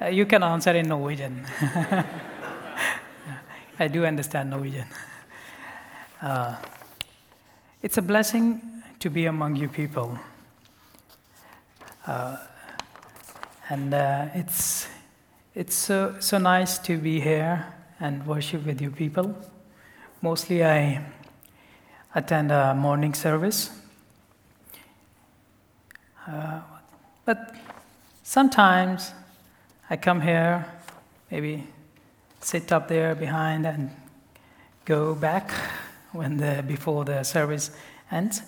Uh, you can answer in Norwegian. I do understand Norwegian. Uh, it's a blessing to be among you people. Uh, and uh, it's, it's so, so nice to be here and worship with you people. Mostly I attend a morning service. Uh, but sometimes I come here, maybe sit up there behind and go back when the, before the service ends.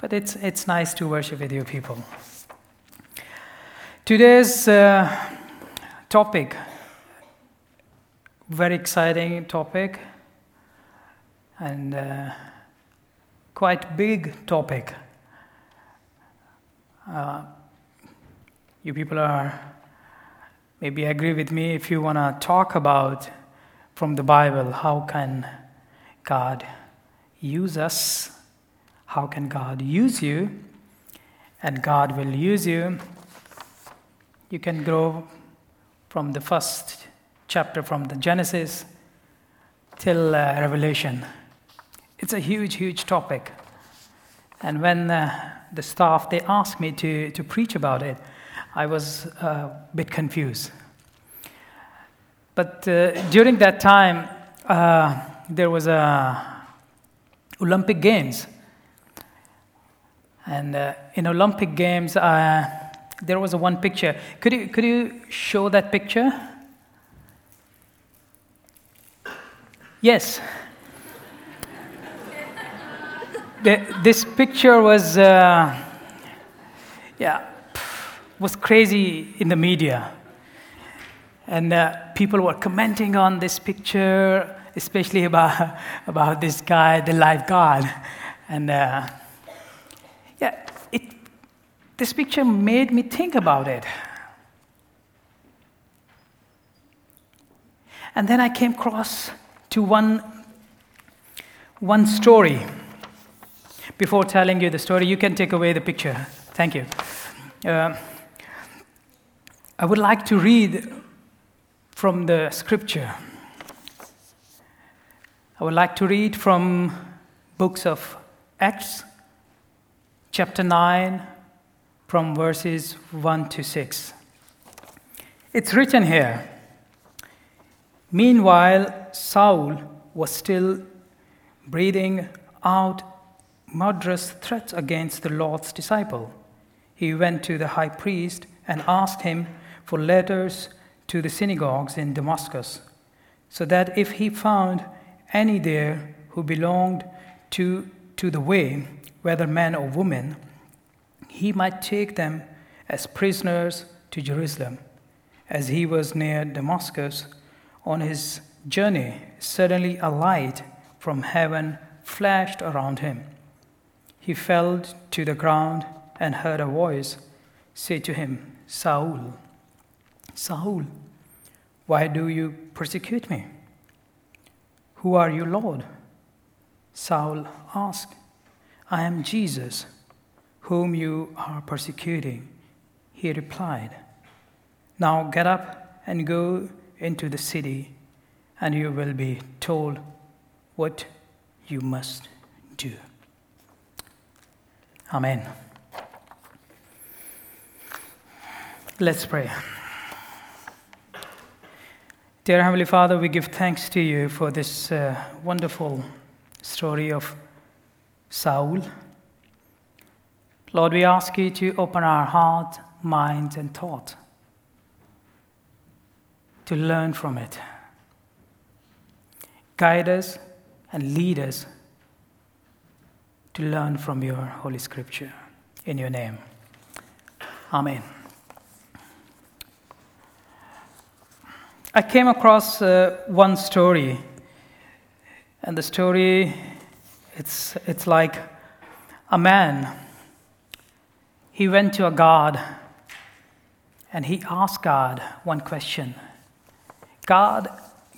But it's, it's nice to worship with you people. Today's uh, topic, very exciting topic, and uh, quite big topic. Uh, you people are maybe agree with me if you want to talk about from the Bible how can God use us, how can God use you, and God will use you. You can grow from the first chapter from the Genesis till uh, Revelation. It's a huge, huge topic. And when uh, the staff they asked me to, to preach about it, I was a bit confused. But uh, during that time, uh, there was a Olympic Games, and uh, in Olympic Games, uh, there was a one picture. Could you could you show that picture? Yes. the, this picture was, uh, yeah, was crazy in the media. And uh, people were commenting on this picture, especially about, about this guy, the lifeguard. And uh, yeah, it, this picture made me think about it. And then I came across to one, one story. Before telling you the story, you can take away the picture. Thank you. Uh, I would like to read from the scripture. I would like to read from books of Acts, chapter 9, from verses 1 to 6. It's written here Meanwhile, Saul was still breathing out murderous threats against the Lord's disciple. He went to the high priest and asked him for letters to the synagogues in Damascus, so that if he found any there who belonged to, to the way, whether man or woman, he might take them as prisoners to Jerusalem. As he was near Damascus on his journey, suddenly a light from heaven flashed around him. He fell to the ground and heard a voice say to him, Saul, Saul, why do you persecute me? Who are you, Lord? Saul asked, I am Jesus, whom you are persecuting. He replied, Now get up and go into the city, and you will be told what you must do. Amen. Let's pray. Dear Heavenly Father, we give thanks to you for this uh, wonderful story of Saul. Lord, we ask you to open our heart, mind, and thought to learn from it. Guide us and lead us to learn from your Holy Scripture. In your name. Amen. I came across uh, one story, and the story it's, it's like a man. He went to a God and he asked God one question God,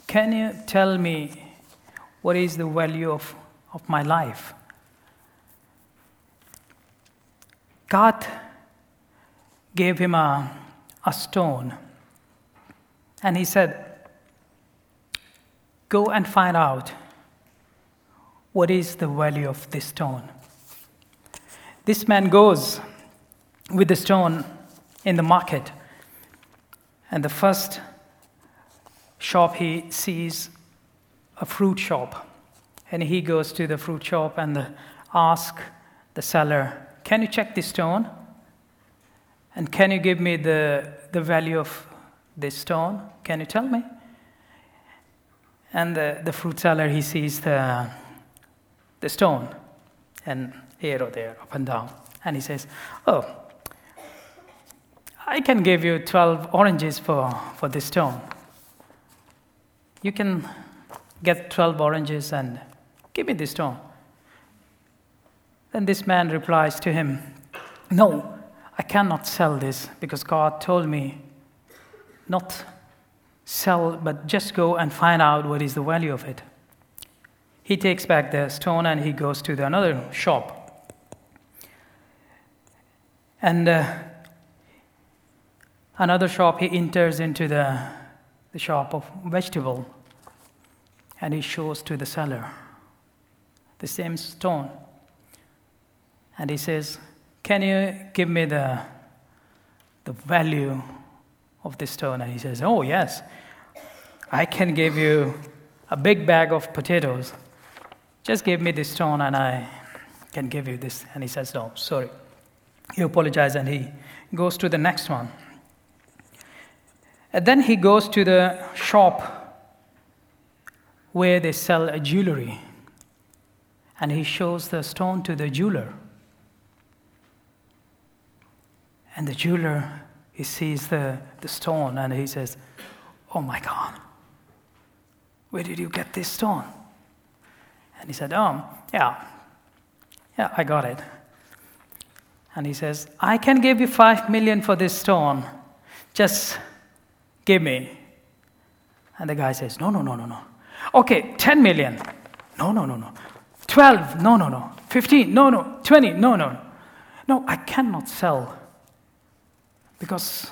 can you tell me what is the value of, of my life? God gave him a, a stone And he said, Go and find out what is the value of this stone. This man goes with the stone in the market, and the first shop he sees a fruit shop. And he goes to the fruit shop and the, ask the seller, Can you check this stone? And can you give me the, the value of this stone? Can you tell me? And the, the fruit seller, he sees the, the stone and here or there, up and down. And he says, Oh, I can give you 12 oranges for, for this stone. You can get 12 oranges and give me this stone. Then this man replies to him, No, I cannot sell this because God told me not sell, but just go and find out what is the value of it. He takes back the stone and he goes to the another shop. And uh, another shop, he enters into the, the shop of vegetable and he shows to the seller the same stone. And he says, Can you give me the, the value of this stone? And he says, Oh, yes. I can give you a big bag of potatoes. Just give me this stone and I can give you this. And he says, No, sorry. He apologizes and he goes to the next one. And then he goes to the shop where they sell jewelry. And he shows the stone to the jeweler. And the jeweler, he sees the, the stone and he says, Oh my God, where did you get this stone? And he said, Oh, yeah, yeah, I got it. And he says, I can give you five million for this stone. Just give me. And the guy says, No, no, no, no, no. Okay, 10 million. No, no, no, no. 12. No, no, no. 15. No, no. 20. No, no. No, I cannot sell because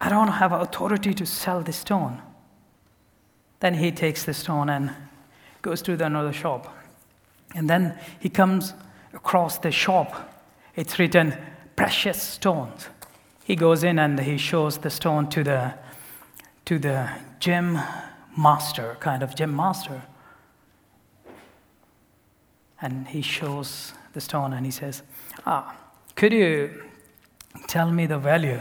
I don't have authority to sell this stone. Then he takes the stone and goes to another shop. And then he comes across the shop. It's written precious stones. He goes in and he shows the stone to the, to the gem master, kind of gem master. And he shows the stone and he says, Ah, could you tell me the value?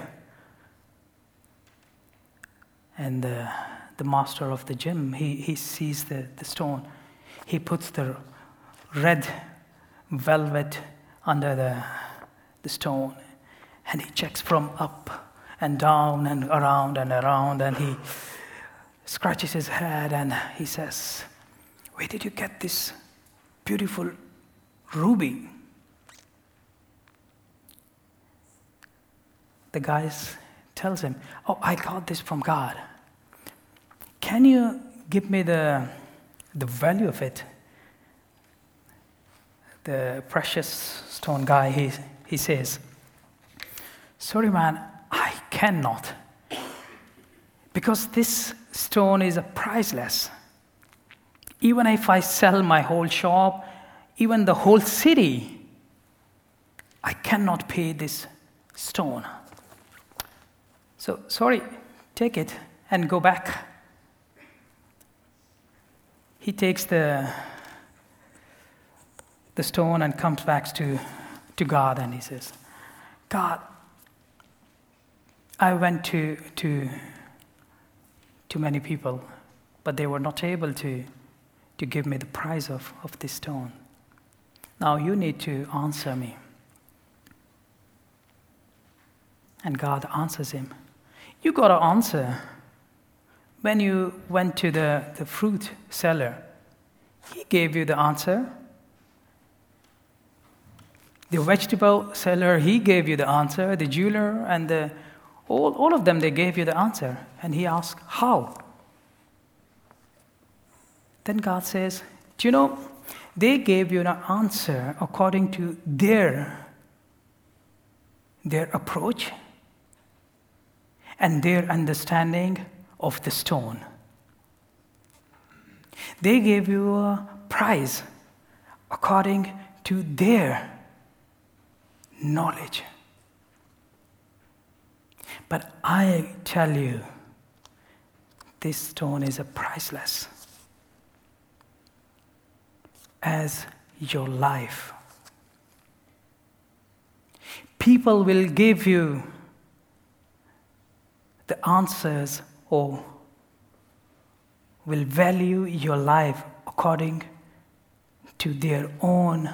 And the, the master of the gym, he, he sees the, the stone. He puts the red velvet under the, the stone and he checks from up and down and around and around and he scratches his head and he says, Where did you get this beautiful ruby? The guy tells him, Oh, I got this from God. Can you give me the, the value of it? The precious stone guy, he, he says, Sorry, man, I cannot. Because this stone is priceless. Even if I sell my whole shop, even the whole city, I cannot pay this stone. So, sorry, take it and go back. He takes the, the stone and comes back to, to God and he says, God, I went to, to to many people, but they were not able to, to give me the price of, of this stone. Now you need to answer me. And God answers him. You got an answer. When you went to the, the fruit seller, he gave you the answer. The vegetable seller, he gave you the answer. The jeweler and the all, all of them, they gave you the answer. And he asked, How? Then God says, Do you know, they gave you an answer according to their, their approach. And their understanding of the stone. They gave you a price according to their knowledge. But I tell you, this stone is a priceless as your life. People will give you the answers or will value your life according to their own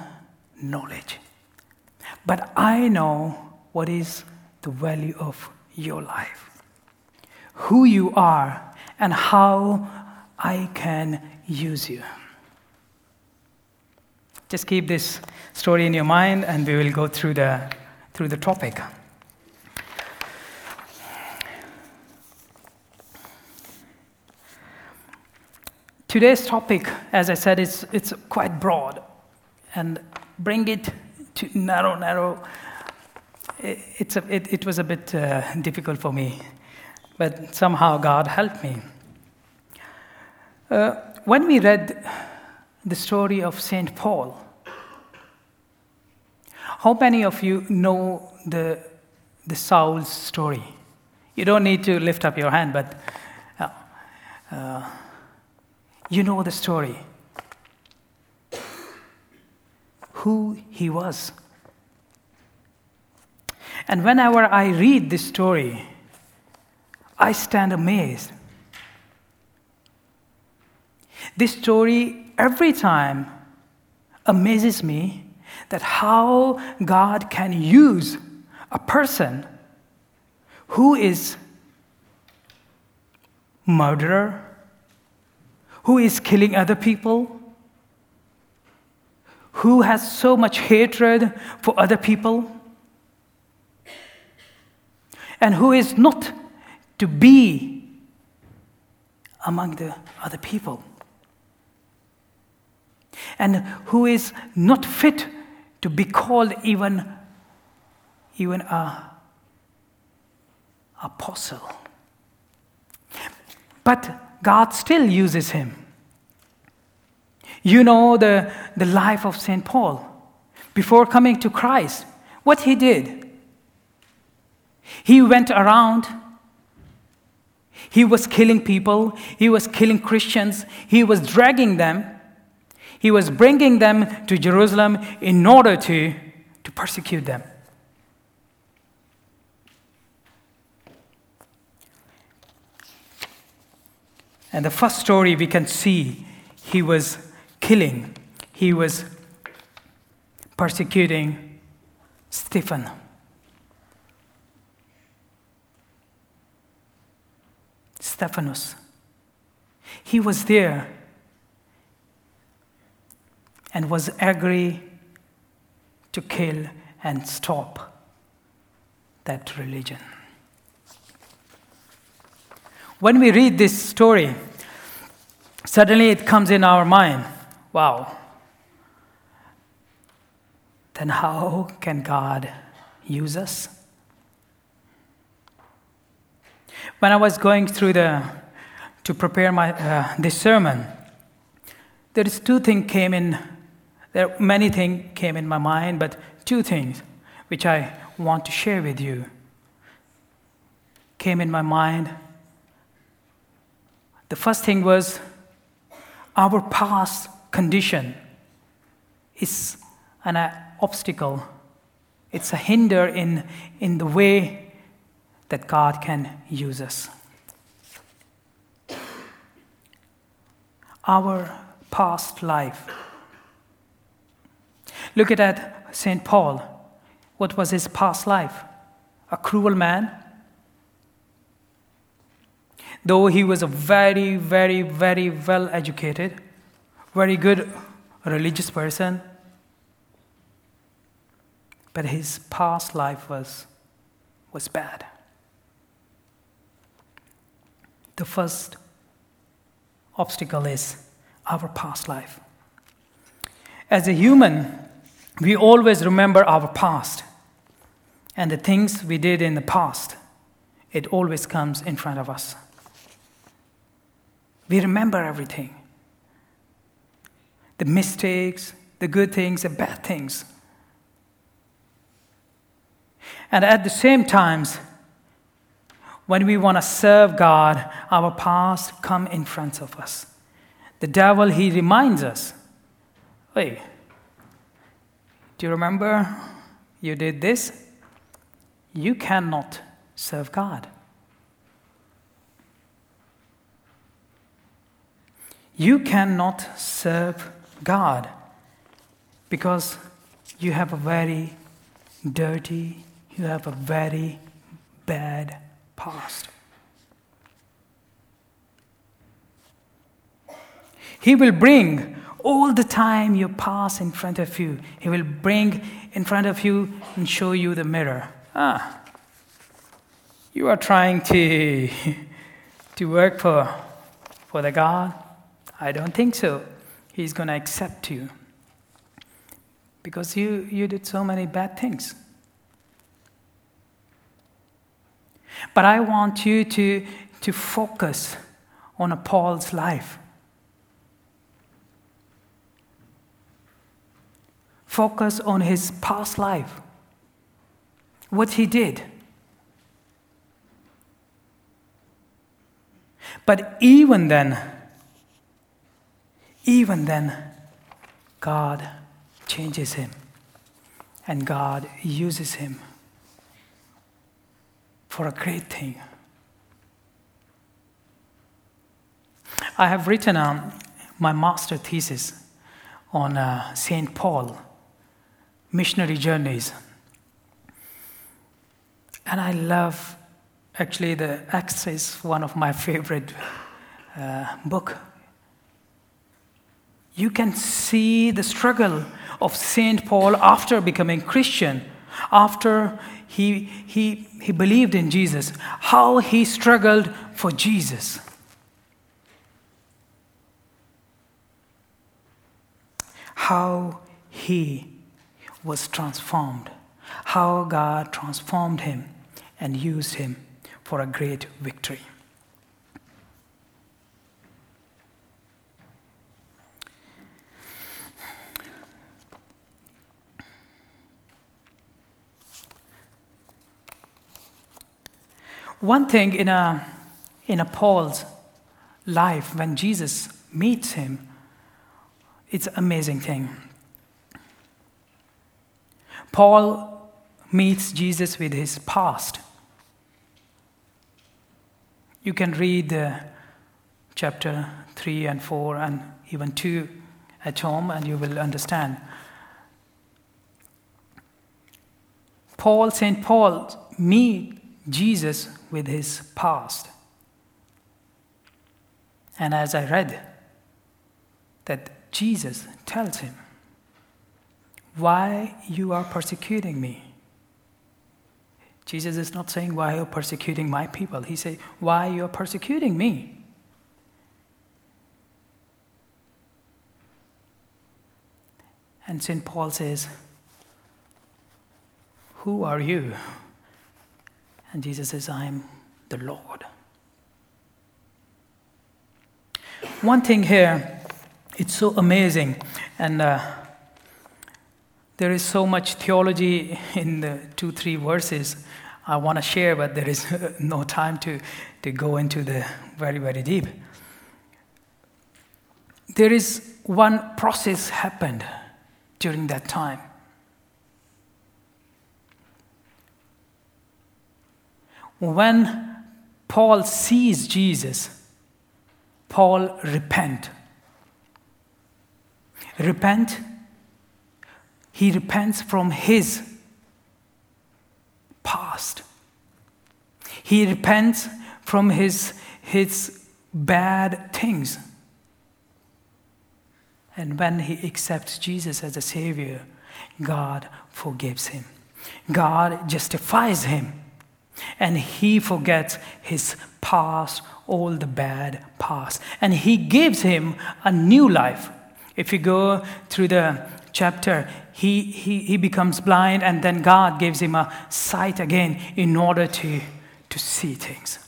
knowledge. But I know what is the value of your life, who you are, and how I can use you. Just keep this story in your mind, and we will go through the, through the topic. Today's topic, as I said, is it's quite broad, and bring it to narrow, narrow. It's a, it, it was a bit uh, difficult for me, but somehow God helped me. Uh, when we read the story of St. Paul. How many of you know the, the Saul's story? You don't need to lift up your hand, but uh, uh, you know the story. Who he was. And whenever I read this story, I stand amazed. This story every time amazes me that how God can use a person who is murderer, who is killing other people, who has so much hatred for other people, and who is not to be among the other people? And who is not fit to be called even, even a apostle. But God still uses him. You know the, the life of St. Paul. Before coming to Christ, what he did. He went around, he was killing people, he was killing Christians, he was dragging them he was bringing them to Jerusalem in order to, to persecute them. And the first story we can see, he was killing, he was persecuting Stephen. Stephanus. He was there and was angry to kill and stop that religion. When we read this story, suddenly it comes in our mind wow, then how can God use us? When I was going through the to prepare my uh, this sermon, there is two things came in there many things came in my mind, but two things which I want to share with you came in my mind. The first thing was our past condition is an obstacle. It's a hinder in, in the way that God can use us. Our past life Look at St. Paul. What was his past life? A cruel man. Though he was a very, very, very well educated, very good religious person, but his past life was, was bad. The first obstacle is our past life. As a human, we always remember our past and the things we did in the past it always comes in front of us. We remember everything the mistakes, the good things, the bad things. And at the same times, when we want to serve God, our past come in front of us. The devil, he reminds us, hey, do you remember you did this? You cannot serve God. You cannot serve God because you have a very dirty, you have a very bad past. He will bring all the time your past in front of you. He will bring in front of you and show you the mirror. Ah, you are trying to, to work for, for the God? I don't think so. He's going to accept you because you, you did so many bad things. But I want you to, to focus on Paul's life. Focus on his past life, what he did. But even then, even then, God changes him and God uses him for a great thing. I have written um, my master thesis on uh, St. Paul, missionary journeys. And I love, actually, the Acts is one of my favorite uh, book. You can see the struggle of St. Paul after becoming Christian, after he, he, he believed in Jesus, how he struggled for Jesus. How he was transformed, how God transformed him and used him for a great victory. One thing in a, in a Paul's life, when Jesus meets him, it's an amazing thing. Paul meets Jesus with his past. You can read uh, chapter 3 and 4 and even 2 at home, and you will understand. Paul, St. Paul, meet Jesus with his past. And as I read, that Jesus tells him, Why you are persecuting me? Jesus is not saying, Why you're persecuting my people. He says, Why you're persecuting me? And St. Paul says, Who are you? And Jesus says, I am the Lord. One thing here, it's so amazing, and uh, there is so much theology in the two, three verses I want to share, but there is no time to, to go into the very, very deep. There is one process happened during that time. When Paul sees Jesus, Paul repent. Repent. He repents from his past. He repents from his, his bad things. And when he accepts Jesus as a Savior, God forgives him. God justifies him. And he forgets his past, all the bad past. And he gives him a new life. If you go through the chapter, he, he, he becomes blind, and then God gives him a sight again in order to, to see things.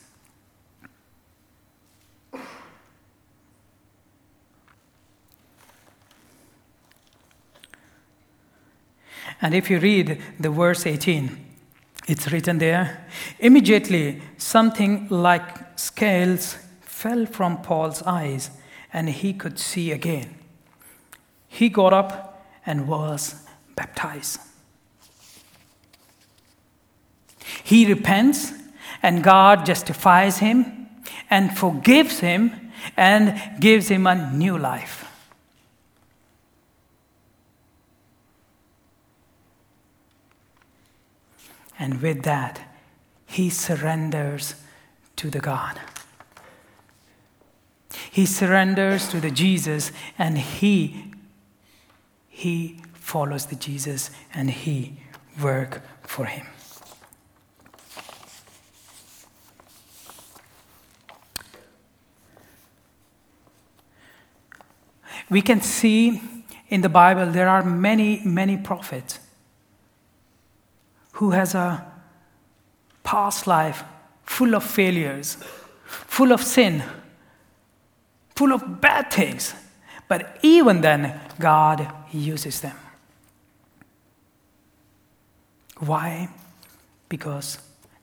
And if you read the verse 18, it's written there immediately something like scales fell from Paul's eyes and he could see again. He got up and was baptized. He repents and God justifies him and forgives him and gives him a new life. And with that, he surrenders to the God. He surrenders to the Jesus and he he follows the Jesus and he work for him. We can see in the Bible there are many, many prophets who has a past life full of failures, full of sin, full of bad things. But even then, God uses them. Why? Because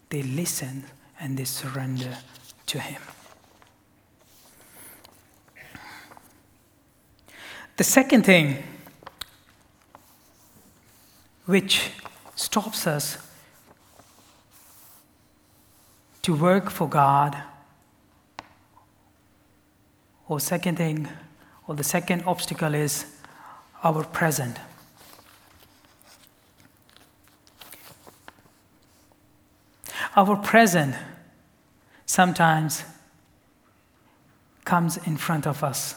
they listen and they surrender to Him. The second thing which stops us to work for God. Or, second thing, or the second obstacle is our present. Our present sometimes comes in front of us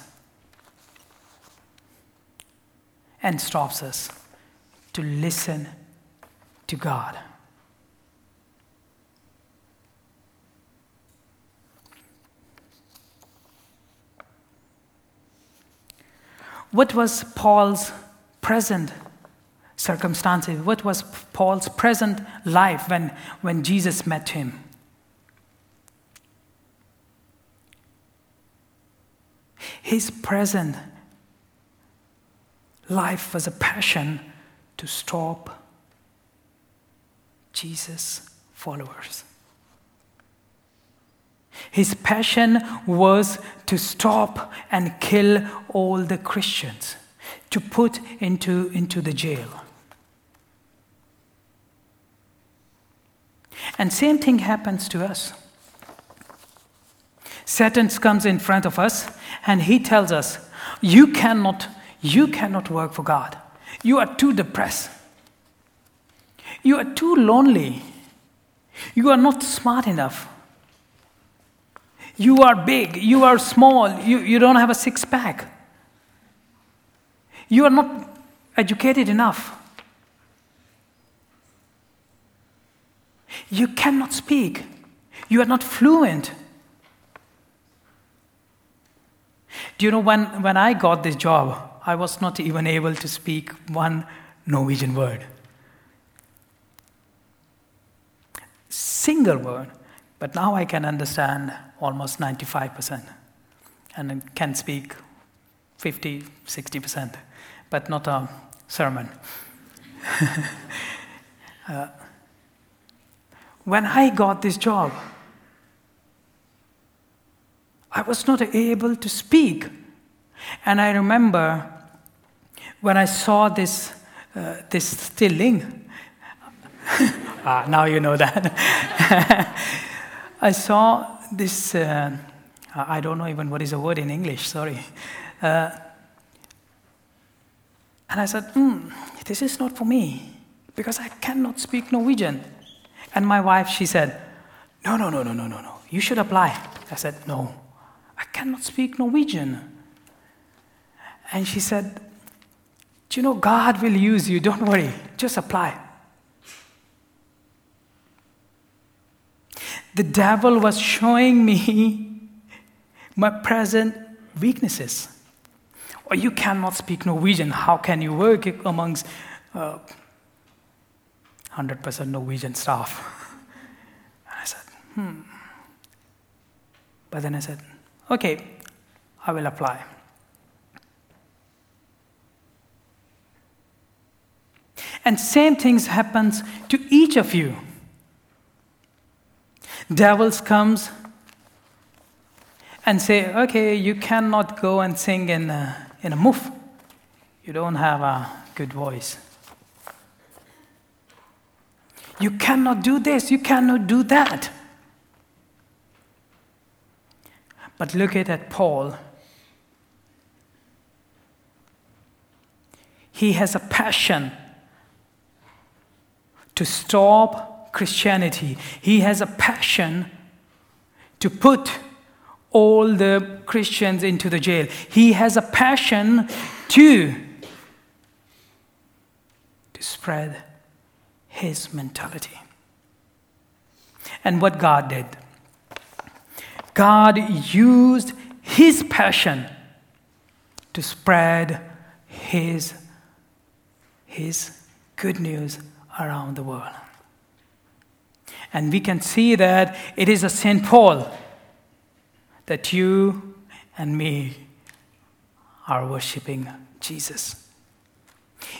and stops us to listen to God. What was Paul's present circumstances? What was Paul's present life when, when Jesus met him? His present life was a passion to stop Jesus' followers. His passion was to stop and kill all the Christians, to put into, into the jail. And same thing happens to us. Satan comes in front of us and he tells us, you cannot, you cannot work for God. You are too depressed. You are too lonely. You are not smart enough. You are big. You are small. You, you don't have a six pack. You are not educated enough. You cannot speak. You are not fluent. Do you know when, when I got this job, I was not even able to speak one Norwegian word. Single word, but now I can understand almost 95% and can speak 50, 60%, but not a sermon. uh, when I got this job, I was not able to speak. And I remember when I saw this, uh, this stilling, Ah, now you know that. I saw this, uh, I don't know even what is the word in English, sorry. Uh, and I said, mm, this is not for me because I cannot speak Norwegian. And my wife, she said, no, no, no, no, no, no, no. You should apply. I said, no, I cannot speak Norwegian. And she said, do you know God will use you? Don't worry, just apply. The devil was showing me my present weaknesses. Or you cannot speak Norwegian. How can you work amongst uh, 100% Norwegian staff? And I said, hmm. But then I said, okay, I will apply. And same things happens to each of you. Devils comes and say, okay, you cannot go and sing in a, in a muff. You don't have a good voice. You cannot do this, you cannot do that. But look at, at Paul. He has a passion to stop Christianity. He has a passion to put all the Christians into the jail. He has a passion to, to spread his mentality. And what God did God used his passion to spread his, his good news around the world. And we can see that it is a St. Paul that you and me are worshiping Jesus.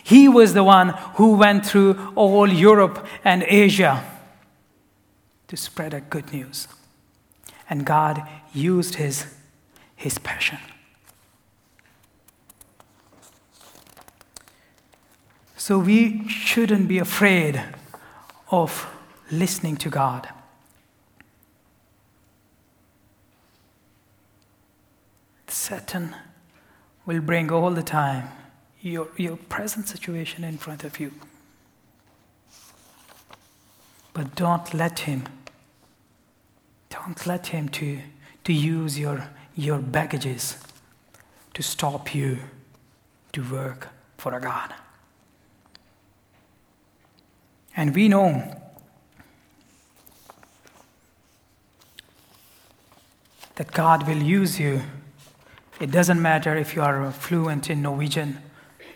He was the one who went through all Europe and Asia to spread a good news. And God used his, his passion. So we shouldn't be afraid of listening to God. Satan will bring all the time your, your present situation in front of you. But don't let him, don't let him to, to use your, your baggages to stop you to work for a God. And we know that God will use you. It doesn't matter if you are fluent in Norwegian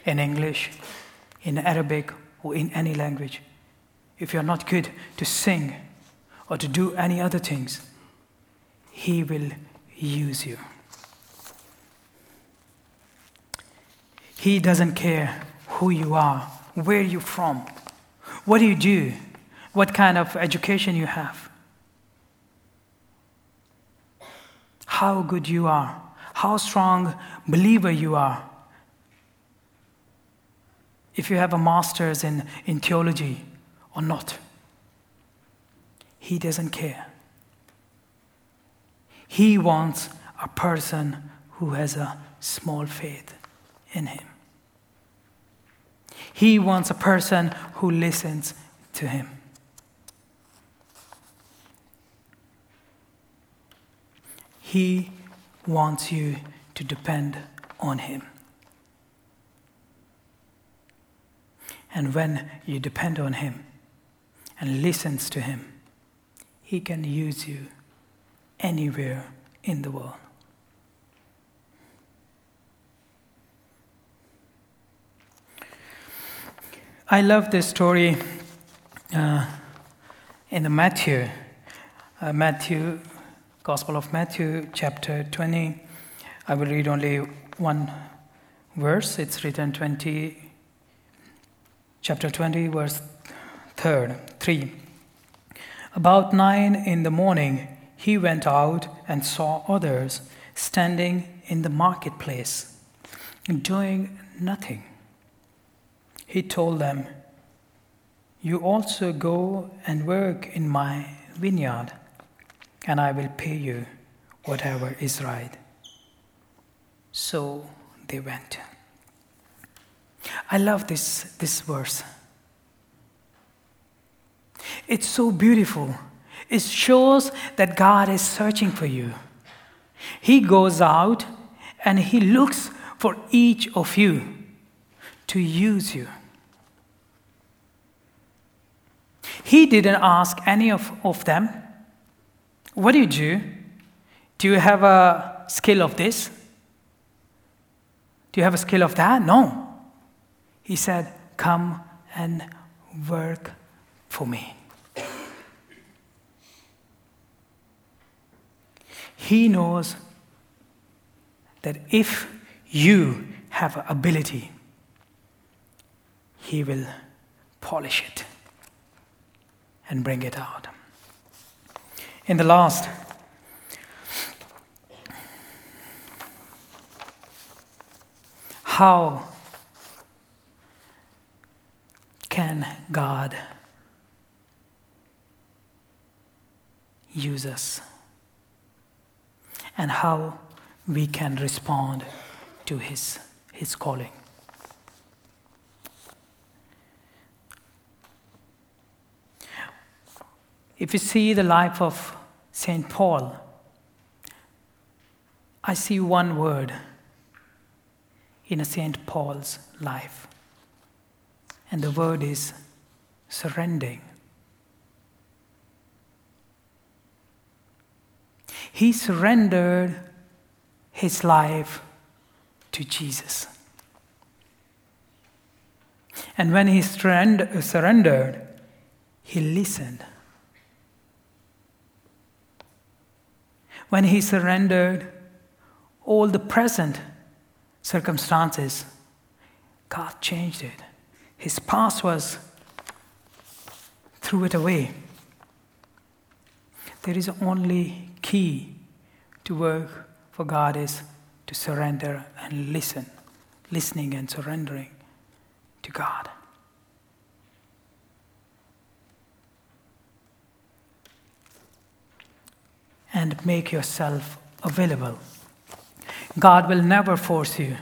in English, in Arabic, or in any language. If you're not good to sing or to do any other things, He will use you. He doesn't care who you are, where you're from, what do you do, what kind of education you have, how good you are, how strong believer you are if you have a master's in, in theology or not. He doesn't care. He wants a person who has a small faith in him. He wants a person who listens to him. He wants you to depend on him. And when you depend on Him and listens to Him, He can use you anywhere in the world. I love this story uh, in the Matthew, uh, Matthew, Gospel of Matthew, chapter 20. I will read only one verse. It's written 20 chapter 20, verse 3. 3. About nine in the morning, he went out and saw others standing in the marketplace, doing nothing. He told them, You also go and work in my vineyard, and I will pay you whatever is right. So they went. I love this, this verse. It's so beautiful. It shows that God is searching for you. He goes out and He looks for each of you to use you. He didn't ask any of, of them, What do you do? Do you have a skill of this? Do you have a skill of that? No. He said, Come and work for me. He knows that if you have ability, He will polish it and bring it out. In the last, how can God use us? And how we can respond to His, his calling. If you see the life of St. Paul, I see one word in St. Paul's life, and the word is surrendering. He surrendered his life to Jesus. And when he surrendered, he listened. When he surrendered all the present circumstances, God changed it. His past was threw it away. There is only key to work for God is to surrender and listen, listening and surrendering to God. And make yourself available. God will never force you.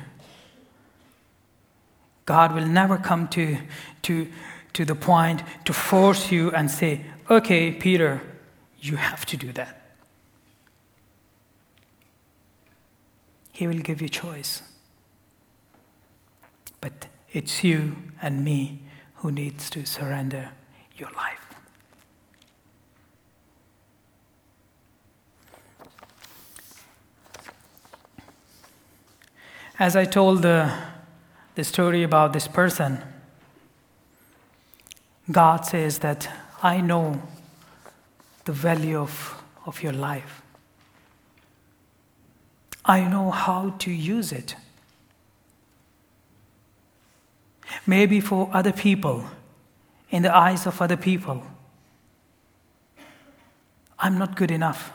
God will never come to, to, to the point to force you and say, okay, Peter, you have to do that. He will give you choice. But it's you and me who needs to surrender your life. As I told the, the story about this person, God says that I know the value of, of your life. I know how to use it. Maybe for other people, in the eyes of other people, I'm not good enough.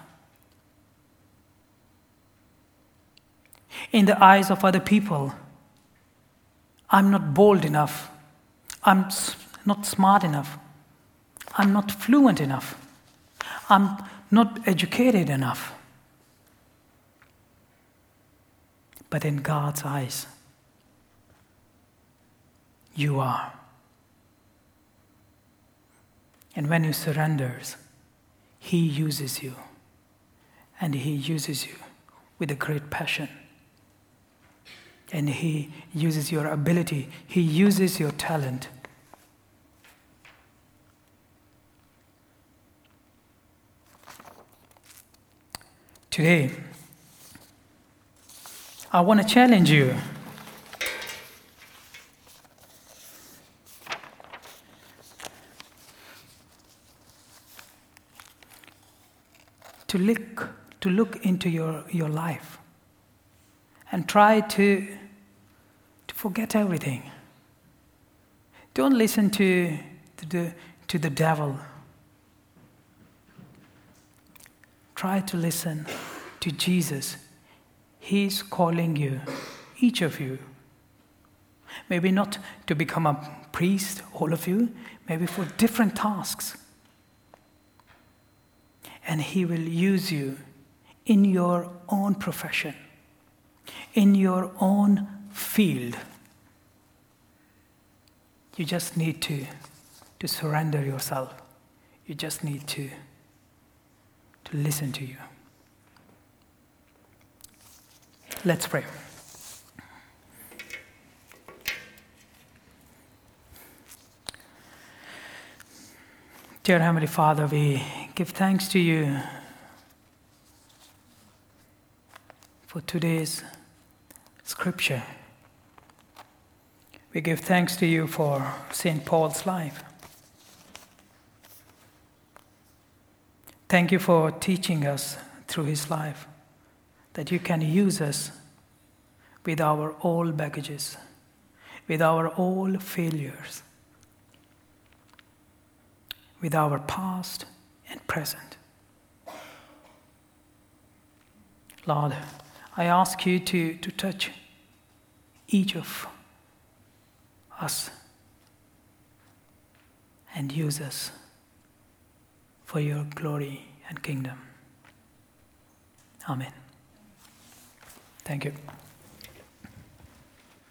In the eyes of other people, I'm not bold enough. I'm not smart enough. I'm not fluent enough. I'm not educated enough. but in God's eyes, you are. And when you surrender, He uses you. And He uses you with a great passion. And He uses your ability, He uses your talent. Today, I want to challenge you. To look, to look into your, your life and try to, to forget everything. Don't listen to, to, the, to the devil. Try to listen to Jesus He's calling you, each of you. Maybe not to become a priest, all of you, maybe for different tasks. And He will use you in your own profession, in your own field. You just need to, to surrender yourself. You just need to, to listen to you. Let's pray. Dear Heavenly Father, we give thanks to you for today's scripture. We give thanks to you for St. Paul's life. Thank you for teaching us through his life that you can use us with our old baggages, with our old failures, with our past and present. Lord, I ask you to, to touch each of us and use us for your glory and kingdom. Amen. Thank you.